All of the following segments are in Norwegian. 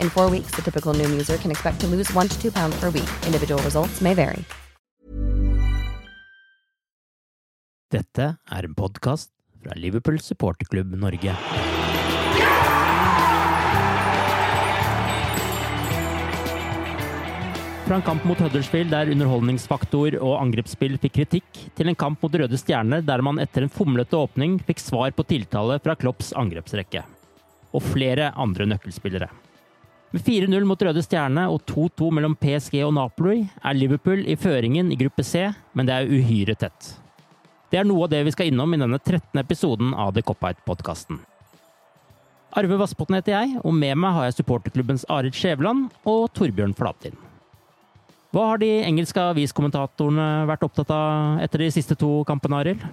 In four weeks, the typical new user can expect to lose one to two pounds per week. Individual results may vary. Dette er en podkast fra Liverpool supporterklubb Norge. Fra en kamp mot Huddersfield der underholdningsfaktor og angrepsspill fikk kritikk, til en kamp mot Røde Stjerner der man etter en fomlete åpning fikk svar på tiltale fra Klopps angrepsrekke. Og flere andre nøkkelspillere. Med 4-0 mot Røde Stjerne og 2-2 mellom PSG og Napoli er Liverpool i føringen i gruppe C, men det er uhyre tett. Det er noe av det vi skal innom i denne 13. episoden av The Cop-Out-podkasten. Arve Vassbotn heter jeg, og med meg har jeg supporterklubbens Arild Skjæveland og Torbjørn Flatin. Hva har de engelske aviskommentatorene vært opptatt av etter de siste to kampene, Arild?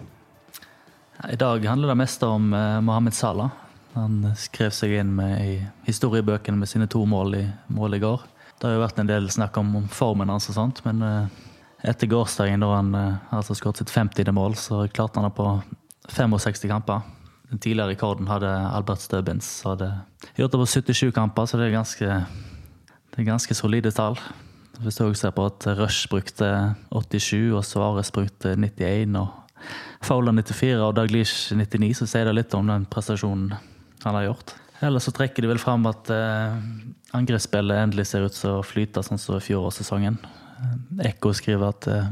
I dag handler det mest om eh, Mohammed Salah. Han skrev seg inn med, i historiebøkene med sine to mål i, mål i går. Det har jo vært en del snakk om, om formen hans og sånt, men eh, etter gårsdagen, da han eh, altså skåret sitt 50. mål, så klarte han det på 65 kamper. Den tidligere rekorden hadde Albert Stubbins. Så hadde gjort det på 77 kamper, så det er ganske, det er ganske solide tall. Hvis du ser på at Rush brukte 87, og Svares brukte 91, og Fowler 94 og Daglish 99, så sier det litt om den prestasjonen han har gjort. Eller så trekker de vel fram at eh, angrepsspillet endelig ser ut som å flyte, sånn som fjorårssesongen. Ekko skriver at eh,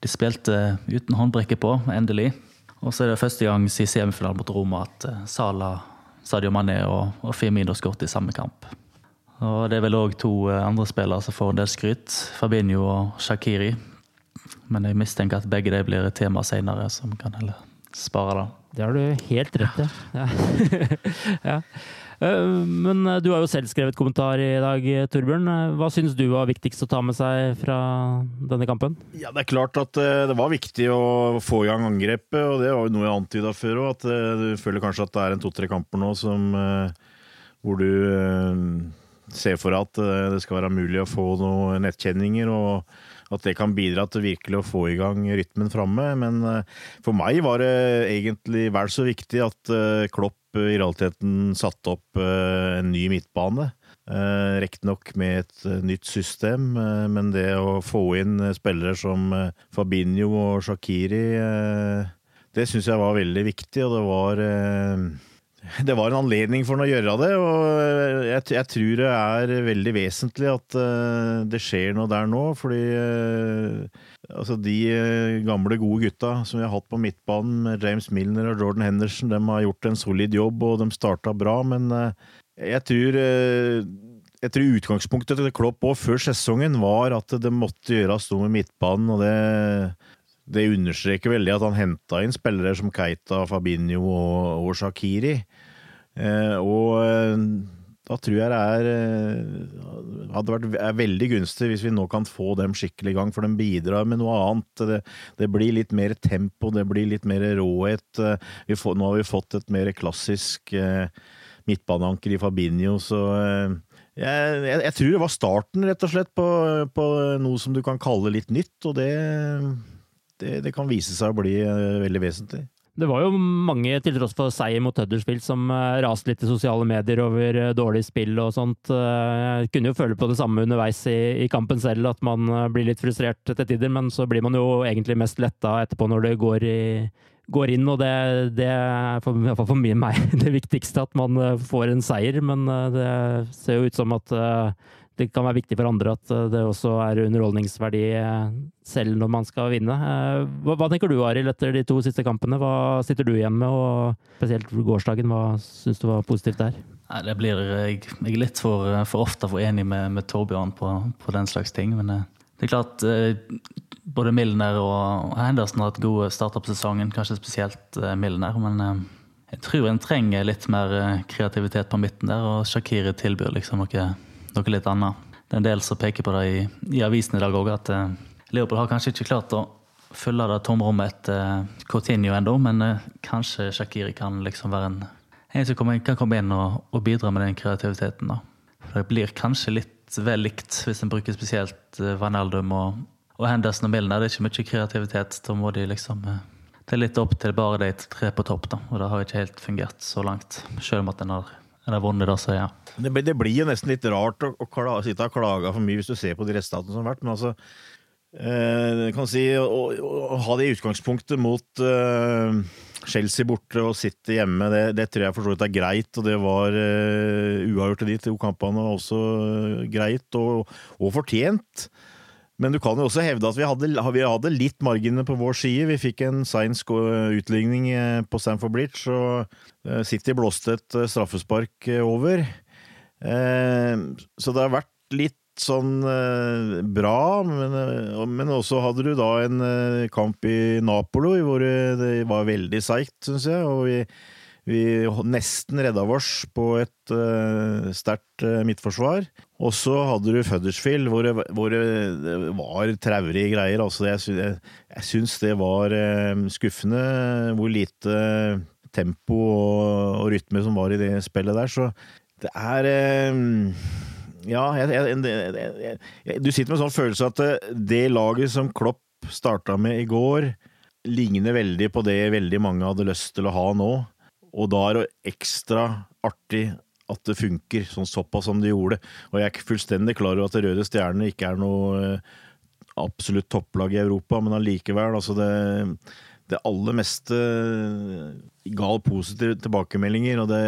de spilte uten håndbrekke på, endelig. Og så er det første gang siden semifinalen mot Roma at eh, Sala, Sadio Mané og, og Firmino skåret i samme kamp. Og det er vel òg to eh, andre spillere som får en del skryt. Fabinho og Shakiri. Men jeg mistenker at begge de blir et tema seinere, som kan heller spare det. Det har du helt rett i. Ja. ja. Eh, Men du har jo selv skrevet kommentar i dag, Torbjørn. Hva syns du var viktigst å ta med seg fra denne kampen? Ja, Det er klart at eh, det var viktig å få i gang angrepet, og det var jo noe jeg antyda før òg. At eh, du føler kanskje at det er en to-tre kamper nå som, hvor du ser for deg at det skal være mulig å få noen nettkjenninger. og at det kan bidra til virkelig å få i gang rytmen framme. Men for meg var det egentlig vel så viktig at Klopp i realiteten satte opp en ny midtbane. Riktignok med et nytt system, men det å få inn spillere som Fabinho og Shakiri, det syns jeg var veldig viktig, og det var det var en anledning for ham å gjøre det, og jeg, jeg, tror det er veldig vesentlig at uh, det skjer noe der nå. Fordi uh, altså de uh, gamle, gode gutta som vi har hatt på midtbanen, James Milner og Jordan Henderson, de har gjort en solid jobb, og de starta bra. Men jeg tror jeg tror utgangspunktet til Klopp òg før sesongen var at det måtte gjøres noe med midtbanen. og det det understreker veldig at han henta inn spillere som Keita, Fabinho og, og Shakiri. Eh, og da tror jeg det er hadde vært er veldig gunstig hvis vi nå kan få dem skikkelig i gang, for de bidrar med noe annet. Det, det blir litt mer tempo, det blir litt mer råhet. Får, nå har vi fått et mer klassisk eh, midtbaneanker i Fabinho, så eh, jeg, jeg, tror det var starten, rett og slett, på, på noe som du kan kalle litt nytt, og det, det, det kan vise seg å bli eh, veldig vesentlig. Det var jo mange, til tross for seier mot Huddersfield, som eh, raste litt i sosiale medier over eh, dårlig spill og sånt. Jeg kunne jo føle på det samme underveis i, i kampen selv, at man blir litt frustrert til tider, men så blir man jo egentlig mest letta etterpå når det går, i, går inn, og det, det er for, for meg det viktigste, at man får en seier. Men det ser jo ut som at det kan være viktig for andre at eh, det også er underholdningsverdi eh, selv når man skal vinne. Eh, hva, hva tenker du, Arild, etter de to siste kampene? Hva sitter du igjen med, og spesielt gårsdagen, hva syns du var positivt der? Nei, det blir jeg, er litt for, for, ofte for enig med, med Torbjørn på, på, den slags ting. Men det er klart både Milner og Henderson har hatt gode starter på sesongen, kanskje spesielt Milner. Men jeg tror en trenger litt mer kreativitet på midten der, og Shakiri tilbyr liksom noe noe litt annet. Det er en del som peker på det i, i avisen i dag òg, at eh, Leopold har kanskje ikke klart å fylle det tomrommet etter eh, Coutinho ennå, men eh, kanskje Shakiri kan liksom være en, en som kommer, kan komme inn og, og, bidra med den kreativiteten. da. For Det blir kanskje litt vel likt hvis en bruker spesielt eh, Vanaldum og, og Henderson og Milner. Det er ikke mye kreativitet. Da må de liksom Det er litt opp til bare de tre på topp, da. Og det har ikke helt fungert så langt. Selv om at en har det vunnet, da, altså, ja. Det, det, blir jo nesten litt rart å, å klage, sitte og klage for mye hvis du ser på de resultatene som har vært, men altså eh, kan si, å, å, ha det i utgangspunktet mot eh, Chelsea borte og City hjemme, det, det tror jeg for så vidt er greit. Og det var uh, uavgjort i de to kampene også greit og, og fortjent. Men du kan jo også hevde at vi hadde, vi hadde litt marginer på vår side. Vi fikk en sein utligning eh, på Stamford Bridge, og eh, City blåste et eh, straffespark over. Så det har vært litt sånn bra, men, men også hadde du da en kamp i Napolo hvor det var veldig seigt, syns jeg. og vi vi nesten redda oss på et uh, sterkt uh, midtforsvar. Og så hadde du Fuddersfield, hvor, det, hvor det var traurige greier. Altså, jeg, jeg, jeg syns det var uh, skuffende hvor lite tempo og, og, rytme som var i det spillet der. Så det er Ja, jeg, du sitter med en sånn følelse at det laget som Klopp starta med i går, ligner veldig på det veldig mange hadde lyst til å ha nå. Og da er det ekstra artig at det funker sånn såpass som det gjorde. Og jeg er fullstendig klar over at Røde Stjerne ikke er noe eh, absolutt topplag i Europa, men allikevel, altså det, det aller meste ga positive tilbakemeldinger. og det,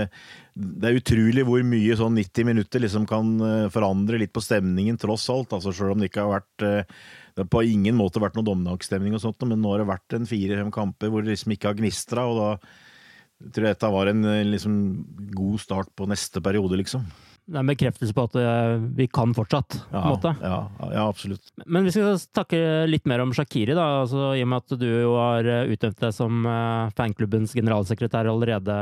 det, er utrolig hvor mye sånn 90 minutter liksom kan eh, forandre litt på stemningen, tross alt. altså Selv om det ikke har vært eh, det har på ingen måte vært noe dommedagstemning, og sånt, men nå har det vært en fire-fem kamper hvor det liksom ikke har gnistra. og da jeg tror dette var en eh, liksom, god start på neste periode, liksom. Det er en bekreftelse på at eh, vi kan fortsatt, på en måte. Ja, ja, absolutt. Men vi skal snakke litt mer om Shakiri, da. Altså, I og med at du jo har eh, utnevnt deg som fanklubbens generalsekretær allerede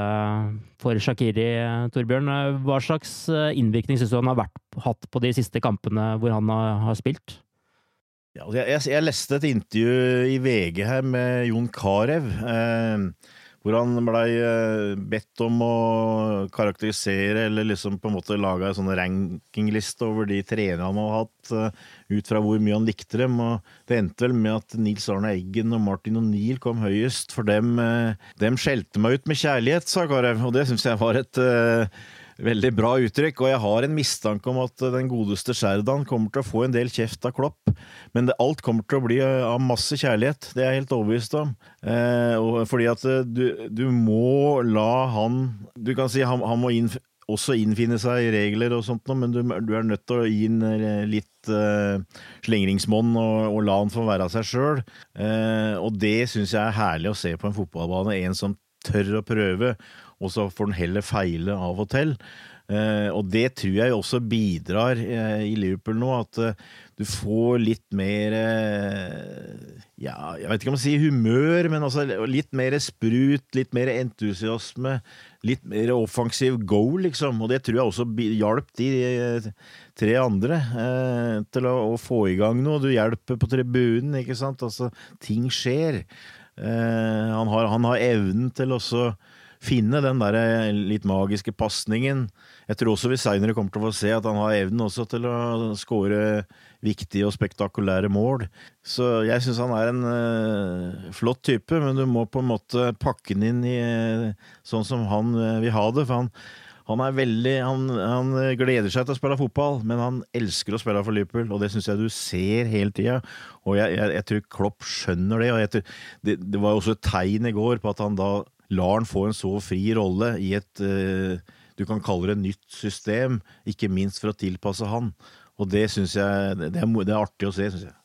for Shakiri, Torbjørn. Hva slags innvirkning syns du han har vært, hatt på de siste kampene hvor han har spilt? Ja, jeg, jeg, jeg, leste et intervju i VG her med Jon Carew. Eh, hvor han blei eh, bedt om å karakterisere, eller liksom på en måte lage en sånn rankingliste over de trenerne han har hatt, eh, ut fra hvor mye han likte dem. og Det endte vel med at Nils Arne Eggen og Martin O'Neill kom høyest, for dem, eh, dem skjelte meg ut med kjærlighet, sa Karev. Og det syns jeg var et Veldig bra uttrykk, og jeg har en mistanke om at den godeste Sherdan kommer til å få en del kjeft av Klopp, men det, alt kommer til å bli av masse kjærlighet. Det er jeg helt overbevist om. Eh, fordi at eh, du, du, må la han Du kan si han, han må inn, også innfinne seg i regler og sånt, men du, du er nødt til å gi inn eh, litt uh, slingringsmonn og, og, la han få være seg sjøl. Uh, og det syns jeg er herlig å se på en fotballbane. En som tør å prøve og så får den heller feile av og til. Eh, og det tror jeg også bidrar eh, i Liverpool nå, at eh, du får litt mer Ja, jeg vet ikke om å sier humør, men altså litt mer sprut, litt mer entusiasme. Litt mer offensiv go, liksom. Og det tror jeg også hjalp de tre andre til å, få i gang noe. Du hjelper på tribunen, ikke sant. Altså, ting skjer. han, har, han har evnen til også finne den der eh, litt magiske pasningen. Jeg tror også vi seinere kommer til å få se at han har evnen også til å skåre viktige og spektakulære mål. Så jeg syns han er en uh, flott type, men du må på en måte pakke den inn i uh, sånn som han uh, vil ha det. For han, han veldig han, han, gleder seg til å spille fotball, men han elsker å spille for Liverpool, og det syns jeg du ser hele tida. Og jeg, jeg, jeg, tror Klopp skjønner det. og tror, det, det var også et tegn i går på at han da lar han få en så fri rolle i et du kan kalle det nytt system, ikke minst for å tilpasse han. Og det syns jeg det er, det er artig å se, syns jeg.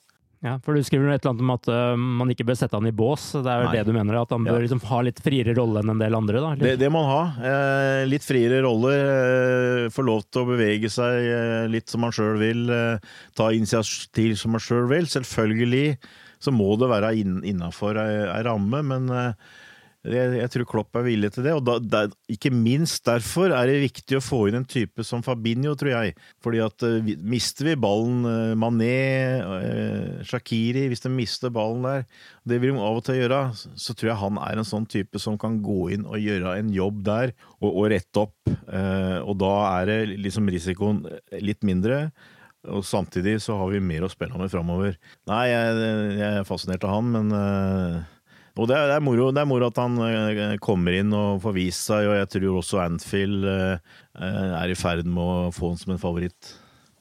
Ja, for Du skriver et eller annet om at uh, man ikke bør sette han i bås. Det er vel det du mener? At han bør liksom ha litt friere rolle enn en del andre? da? Det, det må han ha. Eh, litt friere rolle. Eh, få lov til å bevege seg eh, litt som han sjøl vil. Eh, ta initiativ som han sjøl vil. Selvfølgelig så må det være innafor ei ramme, men eh, jeg, jeg, tror Klopp er villig til det, og da, der, ikke minst derfor er det viktig å få inn en type som Fabinho, tror jeg. Fordi at uh, mister vi ballen, uh, Mané, uh, Shakiri Hvis de mister ballen der, det vil de av og til gjøre, så tror jeg han er en sånn type som kan gå inn og gjøre en jobb der, og, og rette opp. og da er det liksom risikoen litt mindre. Og samtidig så har vi mer å spille med framover. Nei, jeg, jeg, er fascinert av han, men og det er, det, er moro, det er, moro, at han eh, kommer inn og får vist seg, og jeg tror også Anfield eh, er i ferd med å få han som en favoritt.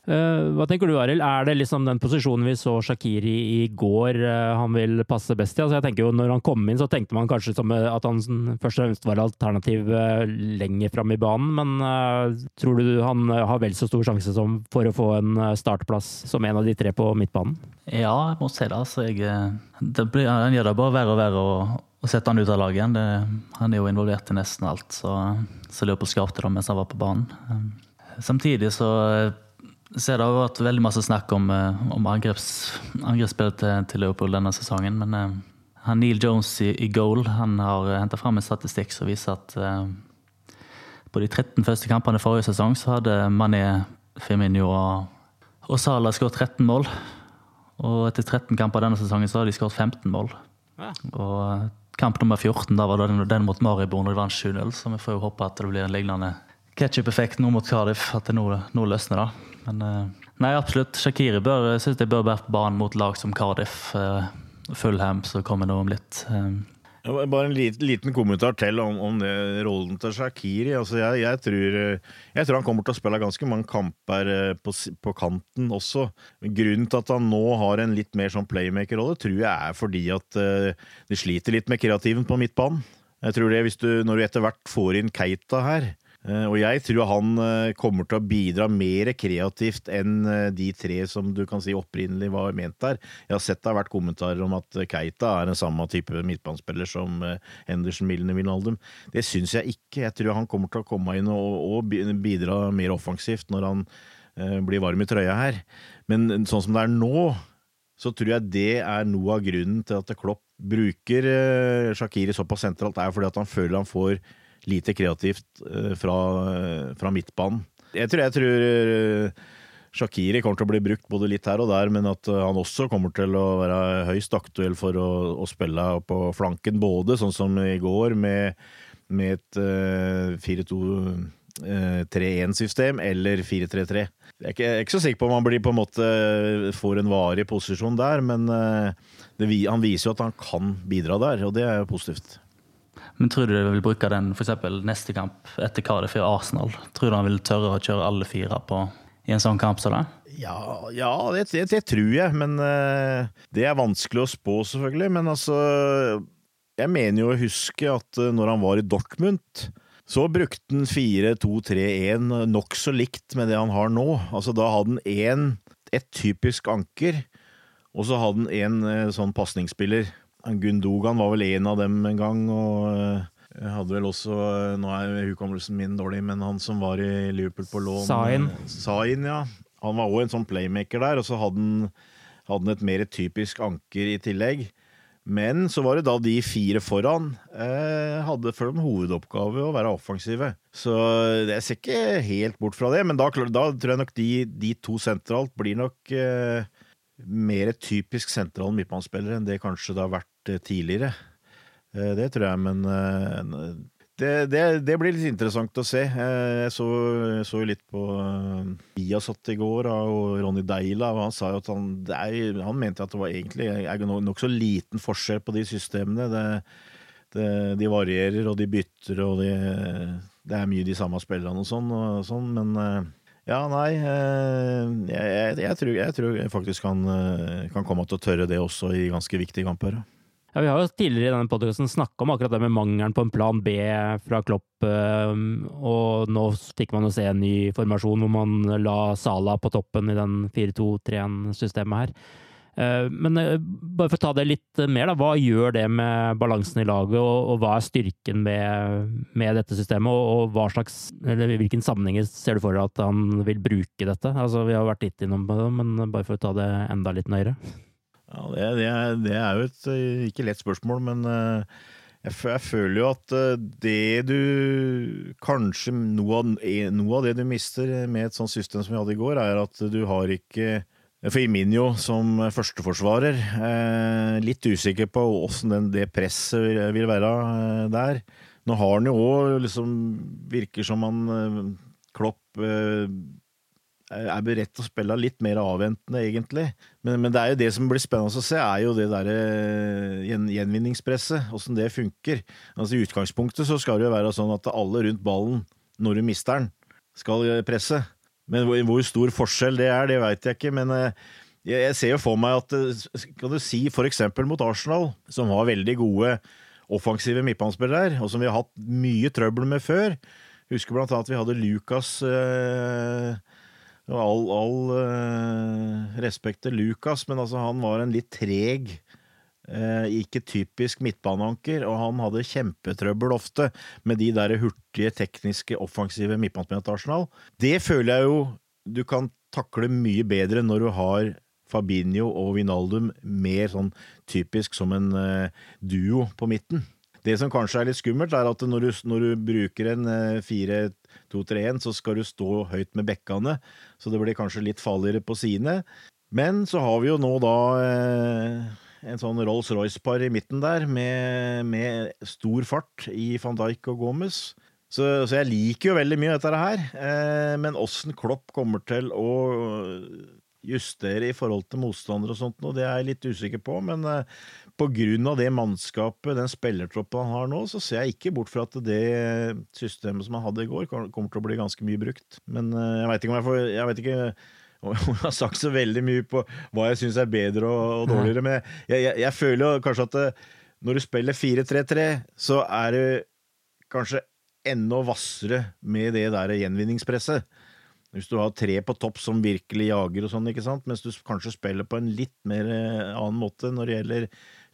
Eh, hva tenker du, Arild? Er det liksom den posisjonen vi så Shakiri i går eh, han vil passe best i? Altså jeg tenker jo Når han kom inn, så tenkte man kanskje at han først og fremst var alternativ eh, lenger fram i banen, men tror du han har vel så stor sjanse som for å få en startplass som en av de tre på midtbanen? Ja, jeg må si det. Altså, jeg, det blir, han gjør det bare verre og verre å, å sette han ut av laget igjen. Han er jo involvert i nesten alt, så, så Liverpool skapte det mens han var på banen. Samtidig så så det har vært veldig masse snakk om, eh, om angreps, angrepsspillet til, til, Liverpool denne sesongen. Men uh, han Neil Jones i, i goal han har uh, henta fram en statistikk som viser at uh, på de 13 første kampene forrige sesong så hadde Mané, Firmino og, og Salah skåret 13 mål. Og etter 13 kamper denne sesongen så har de skåret 15 mål. Ja. Og kamp nummer 14 da var det den, den mot Maribor når de vant 7-0, så vi får jo håpe at det blir en lignende ketsjup-effekt nå mot Cardiff. At det nå, nå løsner, da. Men eh, nei, absolutt. Shakiri bør, synes jeg bør være på banen mot lag som Cardiff, eh, Fulham, så kommer det om litt. Eh. Bare en liten, kommentar til om, om det, rollen til Shakiri. Altså jeg, jeg, tror, jeg, tror, han kommer til å spille ganske mange kamper på, på, kanten også. Grunnen til at han nå har en litt mer sånn playmaker-rolle, tror jeg er fordi at de sliter litt med kreativen på midtbanen. Jeg tror det du, Når du etter hvert får inn Keita her, og jeg tror han eh, kommer til å bidra mer kreativt enn eh, de tre som du kan si opprinnelig var ment der. Jeg har sett det har vært kommentarer om at Keita er en samme type midtbanespiller som Henderson, Milne Vinaldum. Det syns jeg ikke. Jeg tror han kommer til å komme inn og, og bidra mer offensivt når han blir varm i trøya her. Men sånn som det er nå, så tror jeg det er noe av grunnen til at Klopp bruker Shakiri såpass sentralt, er fordi at han føler han får lite kreativt eh, fra, fra midtbanen. Jeg tror, jeg tror eh, Shakiri kommer til å bli brukt både litt her og der, men at eh, han også kommer til å være høyst aktuell for å, å spille på flanken, både sånn som i går, med, med et uh, 4-2-3-1-system eller 4-3-3. Jeg jeg er ikke så sikker på om han blir på en måte får en varig posisjon der, men det, han viser jo at han kan bidra der, og det er jo positivt. Men tror du de vil bruke den f.eks. neste kamp etter Cardiff i Arsenal? Tror du han vil tørre å kjøre alle fire på i en sånn kamp som det? Ja, ja det, det, det, tror jeg, men uh, det er vanskelig å spå, selvfølgelig. Men altså Jeg mener jo å huske at uh, når han var i Dortmund, så brukte han 4-2-3-1 nokså likt med det han har nå. Altså Da hadde han én, et typisk anker, og så hadde han en uh, sånn pasningsspiller. Gundogan var vel en av dem en gang, og eh, jeg hadde vel også eh, Nå er hukommelsen min dårlig, men han som var i Liverpool på lån Sain. Sain, ja. Han var òg en sånn playmaker der, og så hadde han, hadde han et mer typisk anker i tillegg. Men så var det da de fire foran eh, hadde for dem hovedoppgave å være offensive. Så jeg ser ikke helt bort fra det, men da, da tror jeg nok de, de to sentralt blir nok eh, mer typisk sentrale midtbanespillere enn det kanskje det har vært Eh, tidligere. Eh, det tror jeg, men eh, Det, det, det, blir litt interessant å se. Jeg så, jo litt på Biasat i går og Ronny Deila, og han sa jo at han, er, han mente at det var egentlig er nokså liten forskjell på de systemene. Det, de varierer, og de bytter, og de, det er mye de samme spillerne og sånn, og sånn men ja, nei jeg, jeg, jeg, tror, jeg, tror, faktisk kan, kan komme til å tørre det også i ganske viktige kamper. Ja, Vi har jo tidligere i denne podkasten snakka om akkurat det med mangelen på en plan B fra Klopp, eh, og nå fikk man jo se en ny formasjon hvor man la Sala på toppen i den 4-2-3-1-systemet her. Eh, men eh, bare for å ta det litt mer, da. Hva gjør det med balansen i laget, og, hva er styrken med, med dette systemet, og, hva slags, hvilken sammenhenger ser du for deg at han vil bruke dette? Altså, vi har vært litt innom det, men bare for å ta det enda litt nøyere. Ja, det, det, er, det, er, jo et eh, ikke lett spørsmål, men eh, jeg, jeg, føler jo at eh, det du Kanskje noe av, noe av, det du mister med et sånt system som vi hadde i går, er at du har ikke Firminio som førsteforsvarer. litt usikker på åssen det presset vil være der. Nå har han jo òg liksom Virker som han Klopp er beredt til å spille litt mer avventende, egentlig. Men, men, det er jo det som blir spennende å se, er jo det derre eh, gjen, gjenvinningspresset. Åssen det funker. Altså I utgangspunktet så skal det jo være sånn at alle rundt ballen, når du mister den, skal presse. Men hvor, hvor stor forskjell det er, det veit jeg ikke. Men eh, jeg, jeg, ser jo for meg at eh, Kan du si for eksempel mot Arsenal, som har veldig gode offensive midtbanespillere, og som vi har hatt mye trøbbel med før. Husker blant annet at vi hadde Lucas eh, og all, all uh, respekt til Lucas, men altså, han var en litt treg uh, ikke typisk midtbaneanker, og han hadde kjempetrøbbel ofte med de der hurtige, tekniske, offensive midtbanespillerne til Arsenal. Det føler jeg jo du kan takle mye bedre når du har Fabinho og Vinaldum mer sånn typisk som en uh, duo på midten. Det som kanskje er litt skummelt, er at når du, når du bruker en 4-2-3-1, så skal du stå høyt med bekkene, så det blir kanskje litt farligere på sidene. Men så har vi jo nå da eh, en sånn Rolls-Royce-par i midten der, med, med, stor fart i van Dijk og Gomez. Så, så, jeg liker jo veldig mye dette her. Eh, men åssen Klopp kommer til å justere i forhold til motstandere og sånt, og det er jeg litt usikker på. Men eh, på grunn av det mannskapet, den spillertroppen han har nå, så ser jeg ikke bort fra at det systemet som han hadde i går, kommer til å bli ganske mye brukt. Men eh, jeg veit ikke om jeg får Jeg vet ikke om jeg har sagt så veldig mye på hva jeg syns er bedre og, og dårligere, men jeg, jeg, jeg, føler kanskje at det, eh, når du spiller 4-3-3, så er du kanskje enda hvassere med det der gjenvinningspresset. Hvis du har tre på topp som virkelig jager og sånn, ikke sant, mens du kanskje spiller på en litt mer eh, annen måte når det gjelder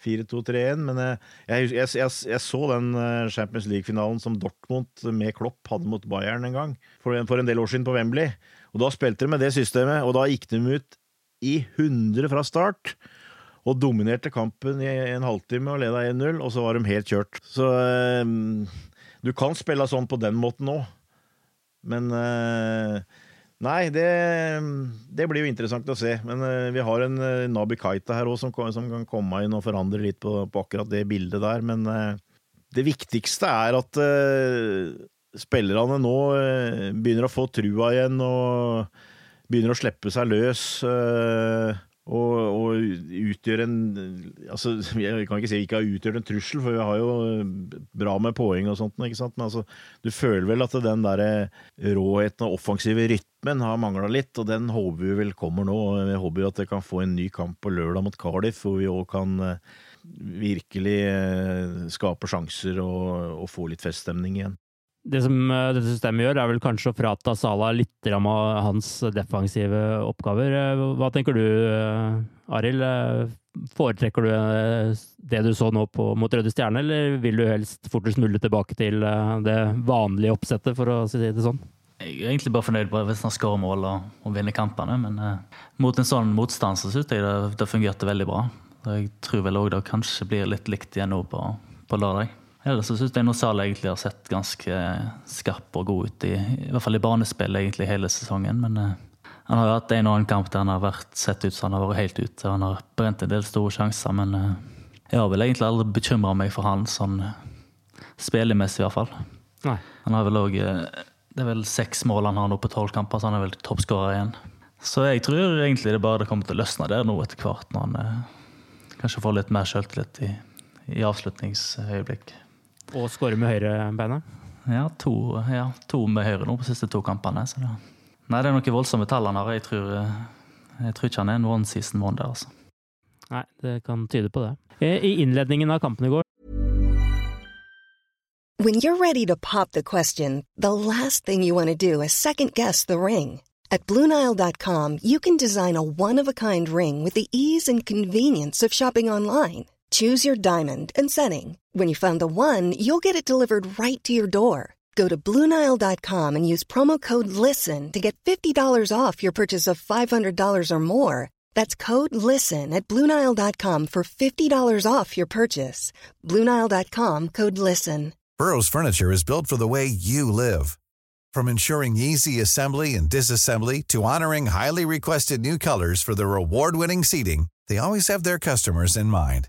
4-2-3-1. Men eh, jeg, jeg, jeg, jeg, så den eh, Champions League-finalen som Dortmund med Klopp hadde mot Bayern en gang, for, for en del år siden på Wembley. Og Da spilte de med det systemet, og da gikk de ut i 100 fra start. Og dominerte kampen i en halvtime og leda 1-0, og så var de helt kjørt. Så øh, du kan spille sånn på den måten òg, men uh, Nei, det, det, blir jo interessant å se. Men uh, vi har en uh, Nabi Kaita her òg som, som, kan komme inn og forandre litt på, på akkurat det bildet der. Men uh, det viktigste er at spillerne nå begynner å få trua igjen og begynner å slippe seg løs. Uh, og, og utgjør en altså, Jeg kan ikke si ikke har utgjort en trussel, for vi har jo bra med poeng og sånt, men altså, du føler vel at den der råheten og offensive rytmen har mangla litt, og den håper vi vel kommer nå. Vi håper at det kan få en ny kamp på lørdag mot Cardiff, hvor vi òg kan eh, virkelig eh, skape sjanser og, og få litt feststemning igjen. Det som eh, dette systemet gjør, er vel kanskje å frata Sala litt av hans defensive oppgaver. Eh, hva tenker du, eh, Arild? Foretrekker du det du så nå på, mot Røde Stjerne, eller vil du helst fortest mulig tilbake til det vanlige oppsettet, for å si det sånn? Jeg er egentlig bare fornøyd hvis han skårer mål og, og, vinner kampene, men eh, mot en sånn motstand så syns jeg det, det fungerte veldig bra. Jeg tror vel òg det kanskje blir litt likt igjen nå på, på lørdag. Ellers så syns jeg Nosal egentlig har sett ganske skarp og god ut, i, i hvert fall i banespill egentlig hele sesongen. Men uh, han har jo hatt en og annen kamp der han har vært sett ut som han har vært helt ute. Han har brent en del store sjanser, men uh, jeg har vel egentlig aldri bekymra meg for han sånn, spillemessig i hvert fall. Nei. Han har vel òg Det er vel seks mål han har nå på tolv kamper, så han er vel toppskårer igjen. Så jeg tror egentlig det bare kommer til å løsne der nå etter hvert, når han eh, kanskje får litt mer selvtillit i, i avslutningsøyeblikk. Og skåre med høyrebeinet. Ja to, ja, to med høyre nå på de siste to kampene. Så det, nei, det er noen voldsomme tall han har. Jeg tror, eh, jeg tror ikke han er en one season wonder. Altså. Nei, det kan tyde på det. Eh, I innledningen av kampen i går When you're ready to pop the question, the last thing you want to do is second guess the ring. At Bluenile.com, you can design a one of a kind ring with the ease and convenience of shopping online. Choose your diamond and setting. When you find the one, you'll get it delivered right to your door. Go to Bluenile.com and use promo code LISTEN to get $50 off your purchase of $500 or more. That's code LISTEN at Bluenile.com for $50 off your purchase. Bluenile.com code LISTEN. Burrow's furniture is built for the way you live. From ensuring easy assembly and disassembly to honoring highly requested new colors for their award-winning seating, they always have their customers in mind.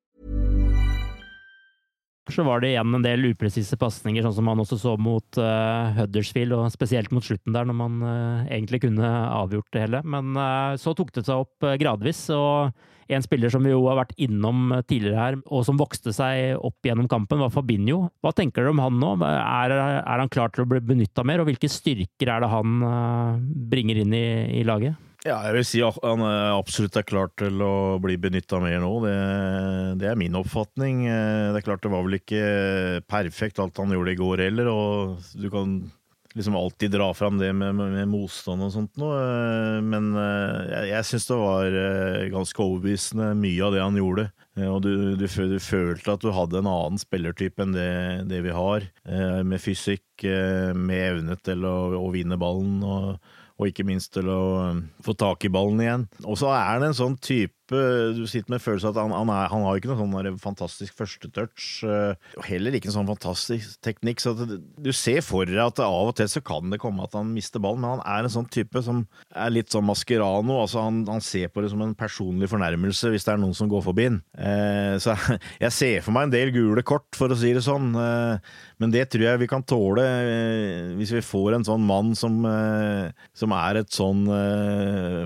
Så var det igjen en del upresise pasninger, sånn som man også så mot uh, Huddersfield, og spesielt mot slutten der, når man uh, egentlig kunne avgjort det hele. Men uh, så tok det seg opp gradvis, og en spiller som vi jo har vært innom tidligere her, og som vokste seg opp gjennom kampen, var Fabinho. Hva tenker dere om han nå? Er, er han klar til å bli benytta mer, og hvilke styrker er det han bringer inn i, i laget? Ja, jeg vil si han absolutt er klar til å bli benytta mer nå. Det, det, er min oppfatning. Det er klart det var vel ikke perfekt alt han gjorde i går heller, og du kan liksom alltid dra fram det med, med, med motstand og sånt noe. Men jeg, jeg syns det var ganske overbevisende mye av det han gjorde. Og du, du, du, følte at du hadde en annen spillertype enn det, det vi har. Med fysikk, med evne til å, å vinne ballen. og og ikke minst til å få tak i ballen igjen. Og så er det en sånn type Du sitter med følelsen at han, han, er, han har ikke noe sånn fantastisk førstetouch. Og heller ikke en sånn fantastisk teknikk. Så du ser for deg at av og til så kan det komme at han mister ballen, men han er en sånn type som er litt sånn maskerano. Altså han, han ser på det som en personlig fornærmelse hvis det er noen som går forbi han. Eh, så jeg ser for meg en del gule kort, for å si det sånn. Eh, men det tror jeg vi kan tåle eh, hvis vi får en sånn mann som, som er et sånn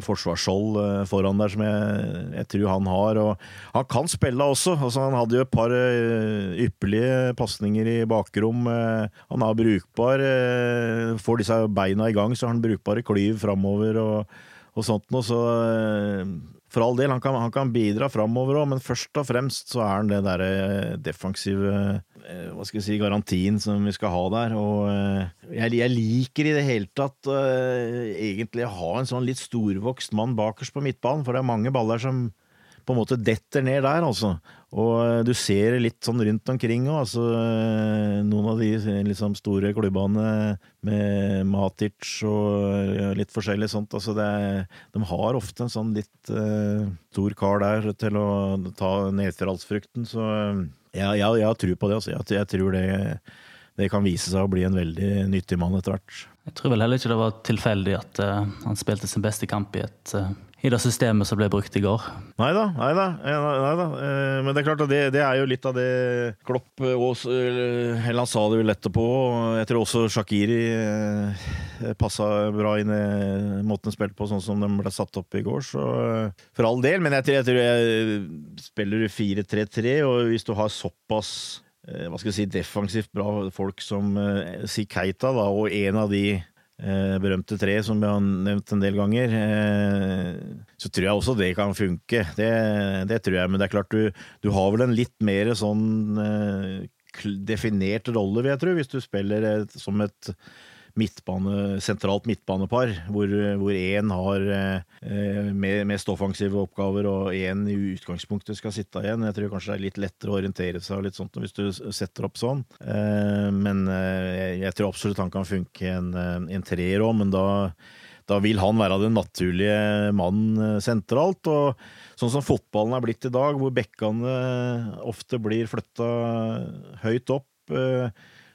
forsvarsskjold foran der, som jeg jeg tror han har. Og han kan spille også. Altså, han hadde jo et par uh, ypperlige pasninger i bakrom. Uh, han er brukbar. Uh, får disse beina i gang, så har han brukbare klyv framover og, og sånt noe. Så for all del, han kan, han kan bidra framover òg, men først og fremst så er han det derre defensive eh, hva skal jeg si, garantien som vi skal ha der. Og eh, jeg, jeg liker i det hele tatt uh, egentlig å ha en sånn litt storvokst mann bakerst på midtbanen, for det er mange baller som på en måte detter ned der, altså. Og du ser det litt sånn rundt omkring òg. Altså, noen av de liksom store klubbene med Matic og litt forskjellig sånt. Altså, er, de har ofte en sånn litt uh, stor kar der til å ta nedfrallsfrukten, så jeg, jeg, jeg har tro på det. Altså. Jeg, jeg tror det, det, kan vise seg å bli en veldig nyttig mann etter hvert. Jeg tror vel heller ikke det var tilfeldig at uh, han spilte sin beste kamp i, et, uh, i det systemet som ble brukt i går. Nei da, nei da. Da. Uh, men det er klart at det, det, er jo litt av det Klopp også, Eller han sa det vel etterpå. Jeg tror også Shakiri passa bra inn i måten de spilte på, sånn som de ble satt opp i går. Så for all del. Men jeg tror jeg, tror jeg spiller 4-3-3, og hvis du har såpass Eh, hva skal jeg si, defensivt bra folk som eh, si Keita, da, og en av de eh, berømte tre som vi har nevnt en del ganger, eh, så tror jeg også det kan funke. Det, det, tror jeg, men det er klart du, du har vel en litt mer sånn eh, definert rolle, vil jeg tro, hvis du spiller som et midtbane, sentralt midtbanepar, hvor, én har eh, mest offensive oppgaver og én i utgangspunktet skal sitte igjen. Jeg tror kanskje det er litt lettere å orientere seg litt sånt hvis du setter opp sånn. Eh, men eh, jeg tror absolutt han kan funke en, eh, en treer òg, men da da vil han være den naturlige mannen eh, sentralt. Og sånn som fotballen er blitt i dag, hvor bekkene ofte blir flytta høyt opp, eh,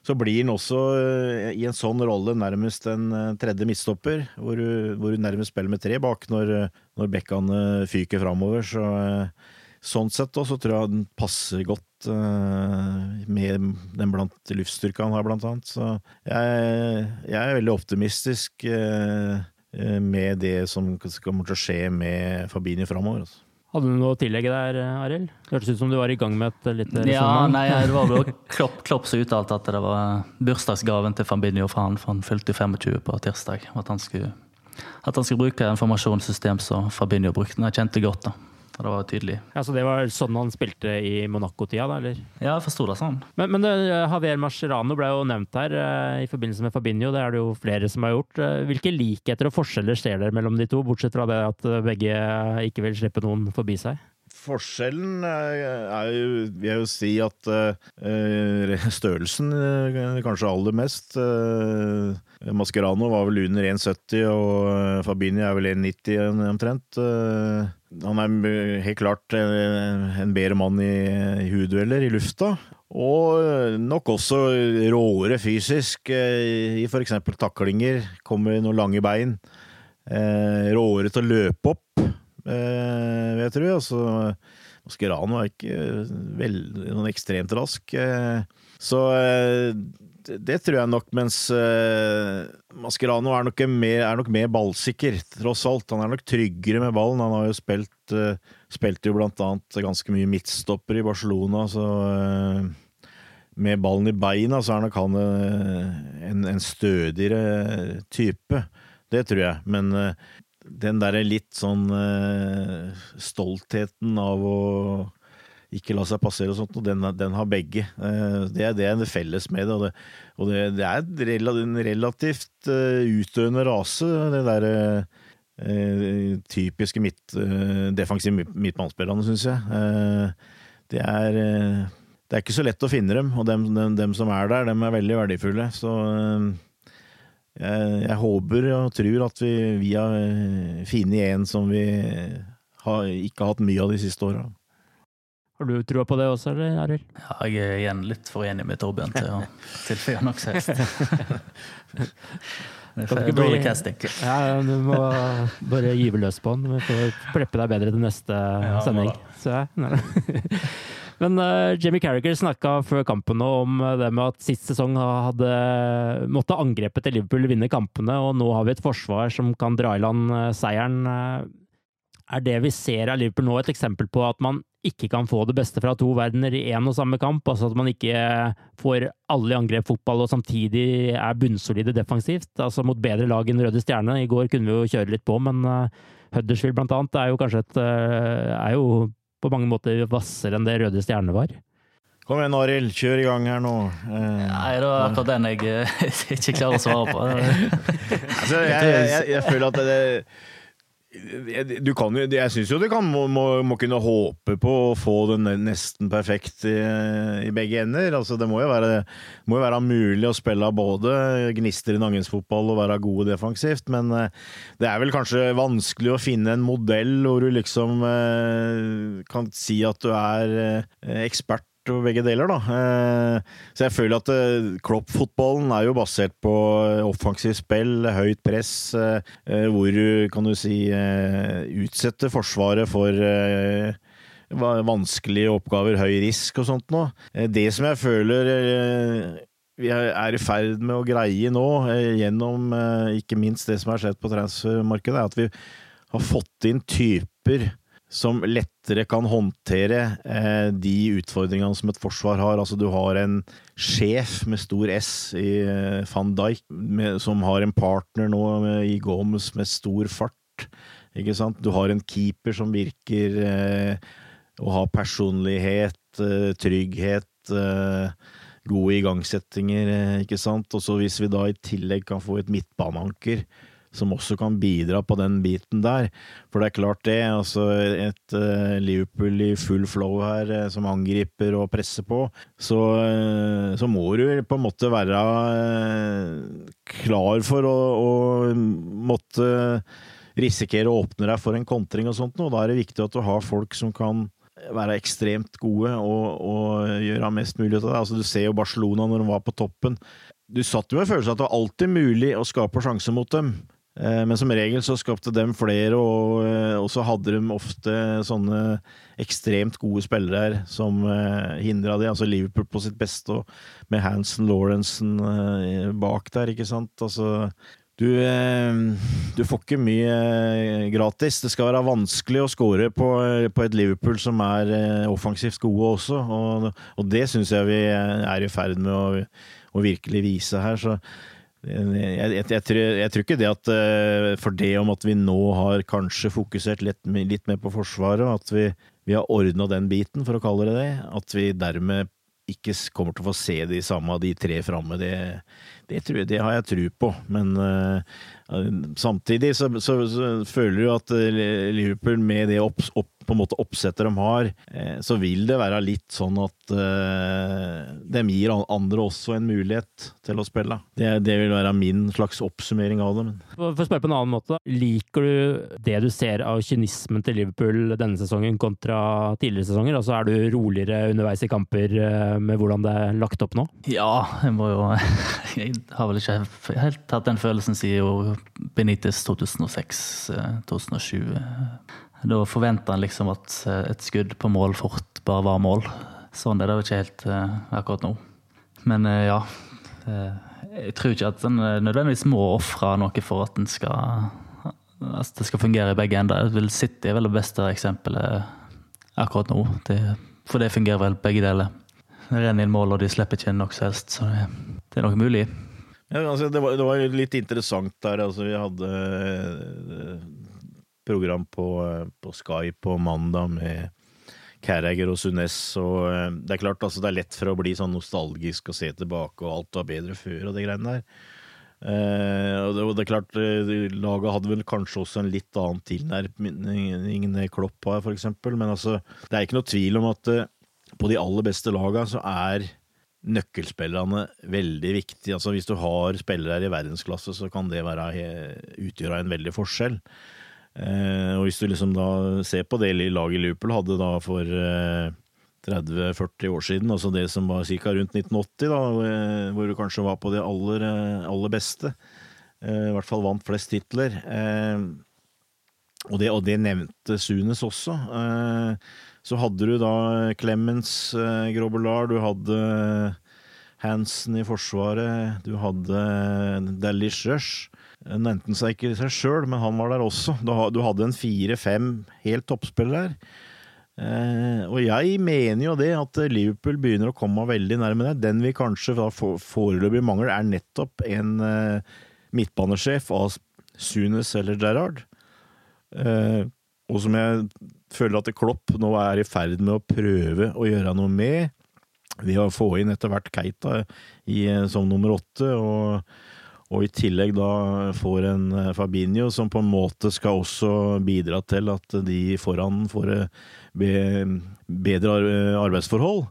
så blir han også eh, i en sånn rolle nærmest en eh, tredje midtstopper, hvor du, hvor du nærmest spiller med tre bak når, når bekkene fyker framover. Så, eh, sånn sett også tror jeg den passer godt med den blant luftstyrka han har, blant annet. Så jeg, jeg er veldig optimistisk med det som kommer til å skje med Fabini framover. Altså. Hadde du noe å tillegge der, Arild? Hørtes ut som du var i gang med et lite Ja, nei, det var jo Klopp, Klopp som uttalte at det var bursdagsgaven til Fambinho for han, for han fylte 25 på tirsdag. At han skulle, at han skulle bruke informasjonssystem som Fabinho brukte. Han kjente godt da. Det var tydelig. Ja, Så det var sånn han spilte i Monaco-tida, da? eller? Ja, jeg forsto det sånn. Men, men uh, Javier Mascherano ble jo nevnt her uh, i forbindelse med Fabinho. Det er det jo flere som har gjort. Uh, hvilke likheter og forskjeller ser dere mellom de to, bortsett fra det at begge ikke vil slippe noen forbi seg? Forskjellen er jo, vil jeg jo si at uh, størrelsen kanskje aller mest. Mascherano var vel under 1,70, og Fabini er vel 1,90 omtrent. Han er helt klart en bedre mann i, huddueller i lufta. Og nok også råere fysisk i f.eks. taklinger. Kommer noen lange bein. Eh, råere til å løpe opp, eh, vet jeg. Altså, Mascherano er ikke vel, noen ekstremt rask. Eh, så det tror jeg nok, mens uh, Mascherano er nok, mer, er nok, mer, ballsikker, tross alt. Han er nok tryggere med ballen. Han har jo spilt uh, spilte jo blant annet ganske mye midtstopper i Barcelona, så uh, med ballen i beina så er nok han en, en, stødigere type. Det tror jeg. Men den derre litt sånn stoltheten av å ikke la seg passere og sånt, og den, den har begge. Uh, det er, det er det felles med det. Og det, og det, det er en relativt uh, utdøende rase, det der uh, typiske midt, uh, defensive midtbanespillerne, syns jeg. Uh, det er det er ikke så lett å finne dem, og dem, dem, dem som er der, dem er veldig verdifulle. Så jeg, jeg, håper og tror at vi, vi har funnet en som vi har, ikke har hatt mye av de siste åra. Har du trua på det også, eller Arild? Ja, jeg er igjen litt for enig med Torbjørn til å tilføye Det er Dårlig casting. Ja, du må bare gyve løs på den. Vi får preppe deg bedre til neste ja, sending. Så, Men uh, Jamie Carriger snakka før kampen om det med at sist sesong hadde måtte angrepet til Liverpool vinne kampene, og nå har vi et forsvar som kan dra i land uh, seieren. Er det vi ser av Liverpool nå, et eksempel på at man ikke kan få det beste fra to verdener i én og samme kamp. Altså at man ikke får alle i angrep fotball og samtidig er bunnsolide defensivt. Altså mot bedre lag enn Røde Stjerne. I går kunne vi jo kjøre litt på, men Huddersfield blant annet er jo kanskje et er jo på mange måter hvassere enn det Røde Stjerne var. Kom igjen, Arild. Kjør i gang her nå. Eh, Nei, det var akkurat den jeg eh, ikke klarer å svare på. altså, jeg, jeg, jeg, jeg føler at det, jeg- du kan jeg syns jo du kan, må, må, kunne håpe på å få det nesten perfekt i, i begge ender. Altså, det må jo, være, må jo være mulig å spille av både gnister i Nangensfotball og være gode defensivt, men eh, det er vel kanskje vanskelig å finne en modell hvor du liksom eh, kan si at du er eh, ekspert begge deler, da. Eh, Så jeg føler at eh, Klopp-fotballen er jo basert på eh, offensivt spill, høyt press, hvor du, kan du si, utsetter Forsvaret for vanskelige oppgaver, høy risk og sånt noe. Det som jeg føler vi er i ferd med å greie nå, gjennom ikke minst det som har skjedd på transfermarkedet, er at vi har fått inn typer som lettere kan håndtere eh, de utfordringene som et forsvar har. Altså, du har en sjef med stor S i eh, van Dijk, med, som har en partner nå med, i Gomes med stor fart. Ikke sant? Du har en keeper som virker eh, å ha personlighet, eh, trygghet, eh, gode igangsettinger, eh, ikke sant. Og så hvis vi da i tillegg kan få et midtbaneanker som også kan bidra på den biten der. For det er klart det, altså et eh, Liverpool i full flow her, eh, som angriper og presser på, så, eh, så må du på en måte være klar for å, å måtte risikere å åpne deg for en kontring og sånt, og da er det viktig at du har folk som kan være ekstremt gode og, og gjøre mest mulig av det. Altså, du ser jo Barcelona når de var på toppen. Du satt jo med følelsen at det var alltid mulig å skape sjanse mot dem. Eh, Men som regel så skapte dem flere, og, eh, så hadde de ofte sånne ekstremt gode spillere her som hindra det. Altså Liverpool på sitt beste, og med Hansen Lawrenson eh, bak der, ikke sant. Altså, du, eh, du får ikke mye eh, gratis. Det skal være vanskelig å score på, på et Liverpool som er eh, offensivt gode også, og, og det syns jeg vi er i ferd med å, å virkelig vise her. Så jeg, jeg, jeg, tror, jeg tror ikke det at eh, for det om at vi nå har kanskje fokusert litt, litt mer på Forsvaret, at vi, vi har ordna den biten, for å kalle det det, at vi dermed ikke kommer til å få se de samme av de tre framme, det, det, det har jeg tro på. Men uh, samtidig så, så, så føler du at Liverpool med det opp, opp, på en måte oppsettet de har, eh, så vil det være litt sånn at eh, de gir andre også en mulighet til å spille. Det, det vil være min slags oppsummering av det. For å spørre på en annen måte, liker du det du ser av kynismen til Liverpool denne sesongen kontra tidligere sesonger? Altså Er du roligere underveis i kamper eh, med hvordan det er lagt opp nå? Ja, jeg må jo Jeg har vel ikke helt hatt den følelsen siden Benitez 2006-2007. Da forventa en liksom at eh, et skudd på mål fort bare var mål. Sånn er det jo ikke helt eh, akkurat nå. Men eh, ja. Jeg tror ikke at en nødvendigvis må ofre noe for at en skal at det skal fungere i begge ender. Vil City er vel det beste eksempelet akkurat nå. Det, for det fungerer vel begge deler. Det renner inn mål, og de slipper ikke inn noe som helst. Så det, det er nok mulig. Ja, altså, det, var, det var litt interessant der. Altså, vi hadde program på, eh, på Skype på mandag med Carragher og Sunes. Og eh, det er klart, altså, det er lett for å bli sånn nostalgisk og se tilbake, og alt var bedre før og de greiene der. Eh, og det, og det er klart, eh, laget hadde vel kanskje også en litt annen tilnærming enn Klopp har, eksempel. Men altså, det er ikke noe tvil om at på de aller beste lagene så er nøkkelspillerne veldig viktige. Altså Hvis du har spillere i verdensklasse, så kan det være, utgjøre en veldig forskjell. Eh, og hvis du liksom da ser på det laget Liverpool hadde da for eh, 30-40 år siden, altså det som var ca. rundt 1980, da, eh, hvor du kanskje var på det aller, eh, aller beste. Eh, I hvert fall vant flest titler. Eh, og, det, og det nevnte Sunes også. Eh, så hadde du da Clemens eh, Grobelar, du hadde Hansen i Forsvaret, du hadde Dalish Rush. Nevnte seg ikke seg sjøl, men han var der også. Du hadde en fire-fem helt toppspillere der. Eh, og jeg mener jo det at Liverpool begynner å komme veldig nærme det. Den vi kanskje foreløpig mangler, er nettopp en eh, midtbanesjef av Sunes eller Gerrard. Eh, og som jeg føler at Klopp nå er i ferd med å prøve å gjøre noe med. ved å få inn etter hvert Keita i, som nummer åtte. og og i tillegg da får en Fabinho som på en måte skal også bidra til at de foran får bedre arbeidsforhold.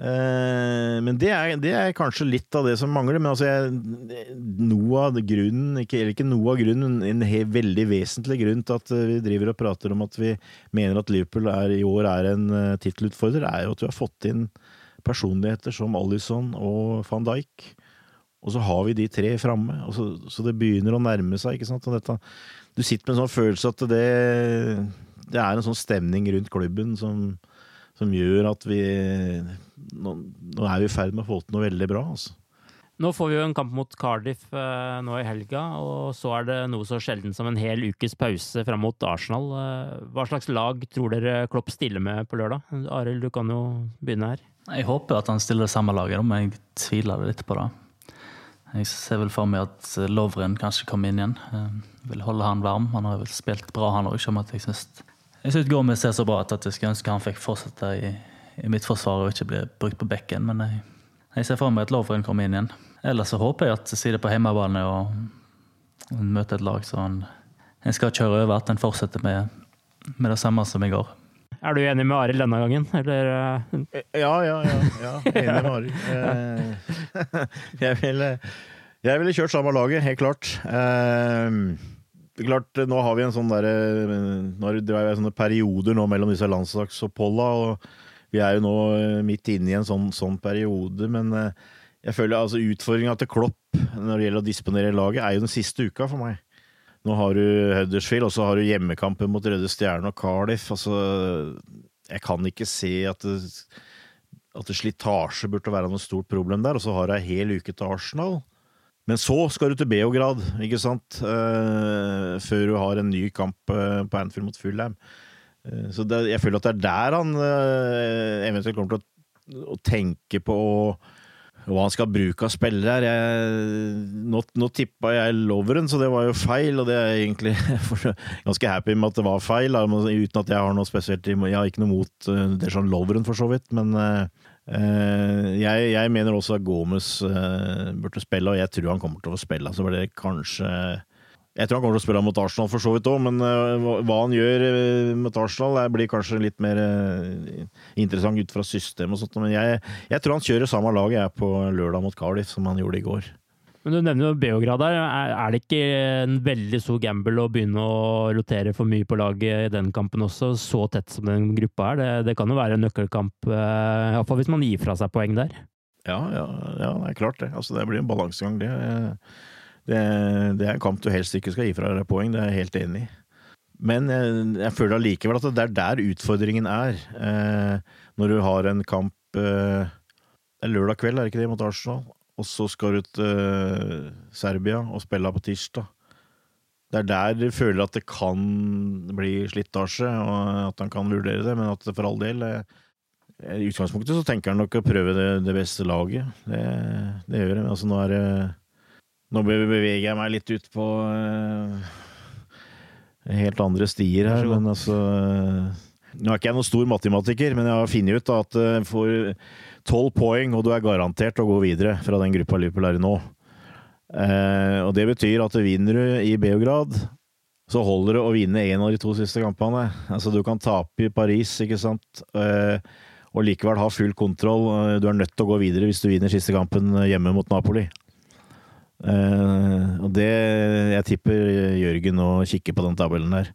Men det er, det er, kanskje litt av det som mangler. Men altså, jeg, noe av grunnen, ikke, eller ikke noe av grunnen, en veldig vesentlig grunn til at vi driver og prater om at vi mener at Liverpool er, i år er en tittelutfordrer, er jo at vi har fått inn personligheter som Alison og van Dijk. Og så har vi de tre framme, så, så, det begynner å nærme seg. ikke sant? Dette, du sitter med en sånn følelse at det, det er en sånn stemning rundt klubben som, som gjør at vi nå, nå, er vi i ferd med å få til noe veldig bra. altså. Nå får vi jo en kamp mot Cardiff eh, nå i helga, og så er det noe så sjelden som en hel ukes pause fram mot Arsenal. Eh, hva slags lag tror dere Klopp stiller med på lørdag? Arild, du kan jo begynne her. Jeg håper at han stiller det samme laget, men jeg tviler litt på det. Jeg ser vel for meg at eh, Lovren kanskje kommer inn igjen. Jeg vil holde han varm. Han har vel spilt bra, han òg. Jeg syns jeg synes Gomez ser så bra ut at jeg skulle ønske han fikk fortsette i, i forsvar og ikke bli brukt på bekken. Men jeg, jeg, ser for meg at Lovren kommer inn igjen. Ellers så håper jeg at siden på hjemmebane og møter et lag som en, en skal kjøre over, at en fortsetter med, med det samme som i går. Er du enig med Arild denne gangen, eller? Ja, ja, ja. ja enig med Arild. Jeg ville, jeg ville kjørt samme laget, helt klart. klart, Nå har vi en sånn derre Det er sånne perioder nå mellom disse landslagsoppholda, og vi er jo nå midt inne i en sånn, sånn periode, men jeg føler altså utfordringa til Klopp når det gjelder å disponere laget, er jo den siste uka for meg. Nå har du Huddersfield, og så har du hjemmekampen mot Røde Stjerne og Cardiff. Altså, jeg kan ikke se at det, at slitasje burde være noe stort problem der. Og så har du ei hel uke til Arsenal. Men så skal du til Beograd, ikke sant? Uh, før du har en ny kamp uh, på Anfield mot Fulham. Uh, så det, jeg føler at det er der han eventuelt kommer til å, å tenke på å hva han skal bruke av spillere her. Nå, nå tippa jeg Loveren, så det var jo feil, og det er jeg egentlig ganske happy med at det var feil. Uten at jeg har noe spesielt Jeg har ikke noe mot uh, Dejan Loveren, for så vidt, men uh, jeg, jeg, mener også at Gomez uh, burde spille, og jeg tror han kommer til å spille. Så var det kanskje jeg tror han kommer til å spille mot Arsenal for så vidt òg, men uh, hva han gjør uh, mot Arsenal, blir kanskje litt mer uh, interessant ut fra systemet og sånt. Men jeg, jeg, tror han kjører samme lag jeg på lørdag mot Cardiff som han gjorde i går. Men Du nevner jo Beograd der. Er det ikke en veldig stor gamble å begynne å rotere for mye på laget i den kampen også, så tett som den gruppa er? Det, det kan jo være en nøkkelkamp, iallfall hvis man gir fra seg poeng der. Ja, ja, ja, det er klart det. Altså, det blir en balansegang, det. Det, det, er en kamp du helst ikke skal gi fra deg poeng, det er jeg helt enig i. Men jeg, jeg føler allikevel at det er der utfordringen er. Eh, når du har en kamp eh, lørdag kveld, er det ikke det, mot Arsenal? Og så skal du til eh, Serbia og spille på tirsdag. Det er der du føler at det kan bli slitasje, og at han kan vurdere det, men at for all del eh, I utgangspunktet så tenker han nok å prøve det, det beste laget. Det, det gjør han. Altså, nå er det nå beveger jeg meg litt ut på uh, helt andre stier her, men altså Nå er ikke jeg noen stor matematiker, men jeg har funnet ut at uh, for tolv poeng, og du er garantert å gå videre fra den gruppa Liverpool er i nå. Og det betyr at vinner du i Beograd, så holder det å vinne én av de to siste kampene. Altså, du kan tape i Paris, ikke sant, og likevel ha full kontroll. Du er nødt til å gå videre hvis du vinner siste kampen hjemme mot Napoli. Uh, og det Jeg tipper Jørgen nå kikker på den tabellen der.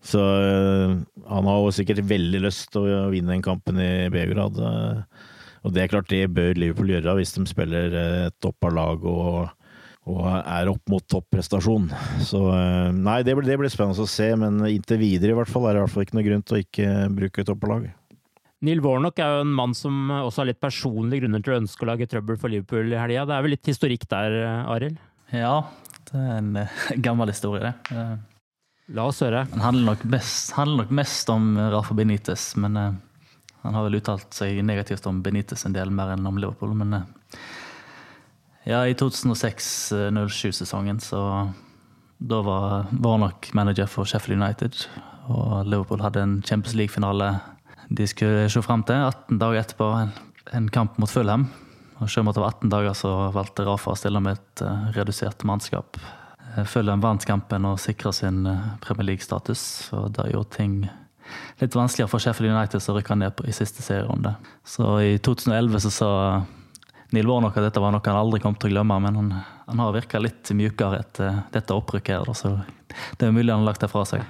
Så uh, han har jo sikkert veldig lyst til å vinne den kampen i Beograd. Uh, og det er klart, det bør Liverpool gjøre hvis de spiller et toppa lag og, og, er opp mot topprestasjon. Så nei, det blir, det blir, spennende å se, men inntil videre i hvert fall er det i hvert fall ikke noe grunn til å ikke bruke toppa lag. Neil Warnock er jo en mann som også har litt personlige grunner til å ønske å lage trøbbel for Liverpool i helga. Det er vel litt historikk der, Arild? Ja, det er en uh, gammel historie, det. La oss høre. Den handler nok mest, handler nok mest om Rafa Benitez, men uh, han har vel uttalt seg negativt om Benitez en del mer enn om Liverpool. Men uh, ja, i 2006-07-sesongen så da var Warnock manager for Sheffield United, og Liverpool hadde en Champions League-finale de skulle se fram til. 18 dager etterpå en kamp mot Fulham. Og selv om det var 18 dager, så valgte Rafa å stille med et uh, redusert mannskap. Uh, Fulham vant kampen og sikra sin uh, Premier League-status. og Det gjorde ting litt vanskeligere for Sheffield United som rykka ned på, i siste serierunde. Så i 2011 så sa Neil Warnock at dette var noe han aldri kom til å glemme, men han, han har virka litt mjukere etter dette opprykket her, så det er mulig han har lagt det fra seg.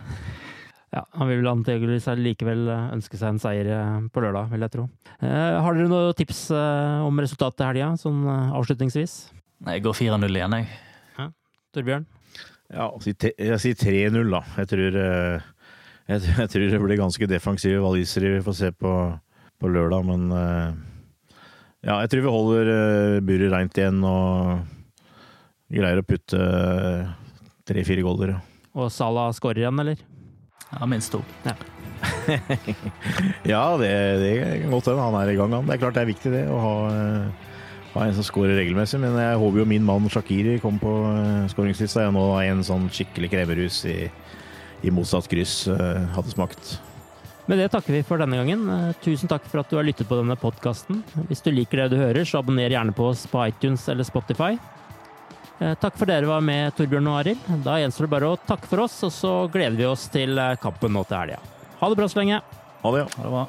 Ja, Han vil antakeligvis likevel ønske seg en seier på lørdag, vil jeg tro. Eh, har dere noen tips eh, om resultatet i helga, sånn eh, avslutningsvis? Nei, Jeg går 4-0 igjen, jeg. Hæ? Torbjørn? Ja, jeg sier 3-0, da. Jeg tror, jeg, jeg tror, det blir ganske defensive walisere vi får se på, på, lørdag, men ja, jeg tror vi holder buret reint igjen og greier å putte tre-fire goller. Og Salah skårer igjen, eller? Ja, minst to. Ja, ja det, det, kan godt hende han er i gang. Han. Det er klart det er viktig det, å ha, ha en som skårer regelmessig. Men jeg håper jo min mann Shakiri kommer på uh, skåringslista. Jeg nå har en sånn skikkelig kremerus i, i motsatt kryss uh, hadde smakt. Med det takker vi for denne gangen. Tusen takk for at du har lyttet på denne podkasten. Hvis du liker det du hører, så abonner gjerne på oss på iTunes eller Spotify. Eh, takk for dere var med, Torbjørn og Arild. Da gjenstår det bare å takke for oss, og så gleder vi oss til eh, kampen nå til helga. Ha det bra så lenge. Ha det. Ha det bra.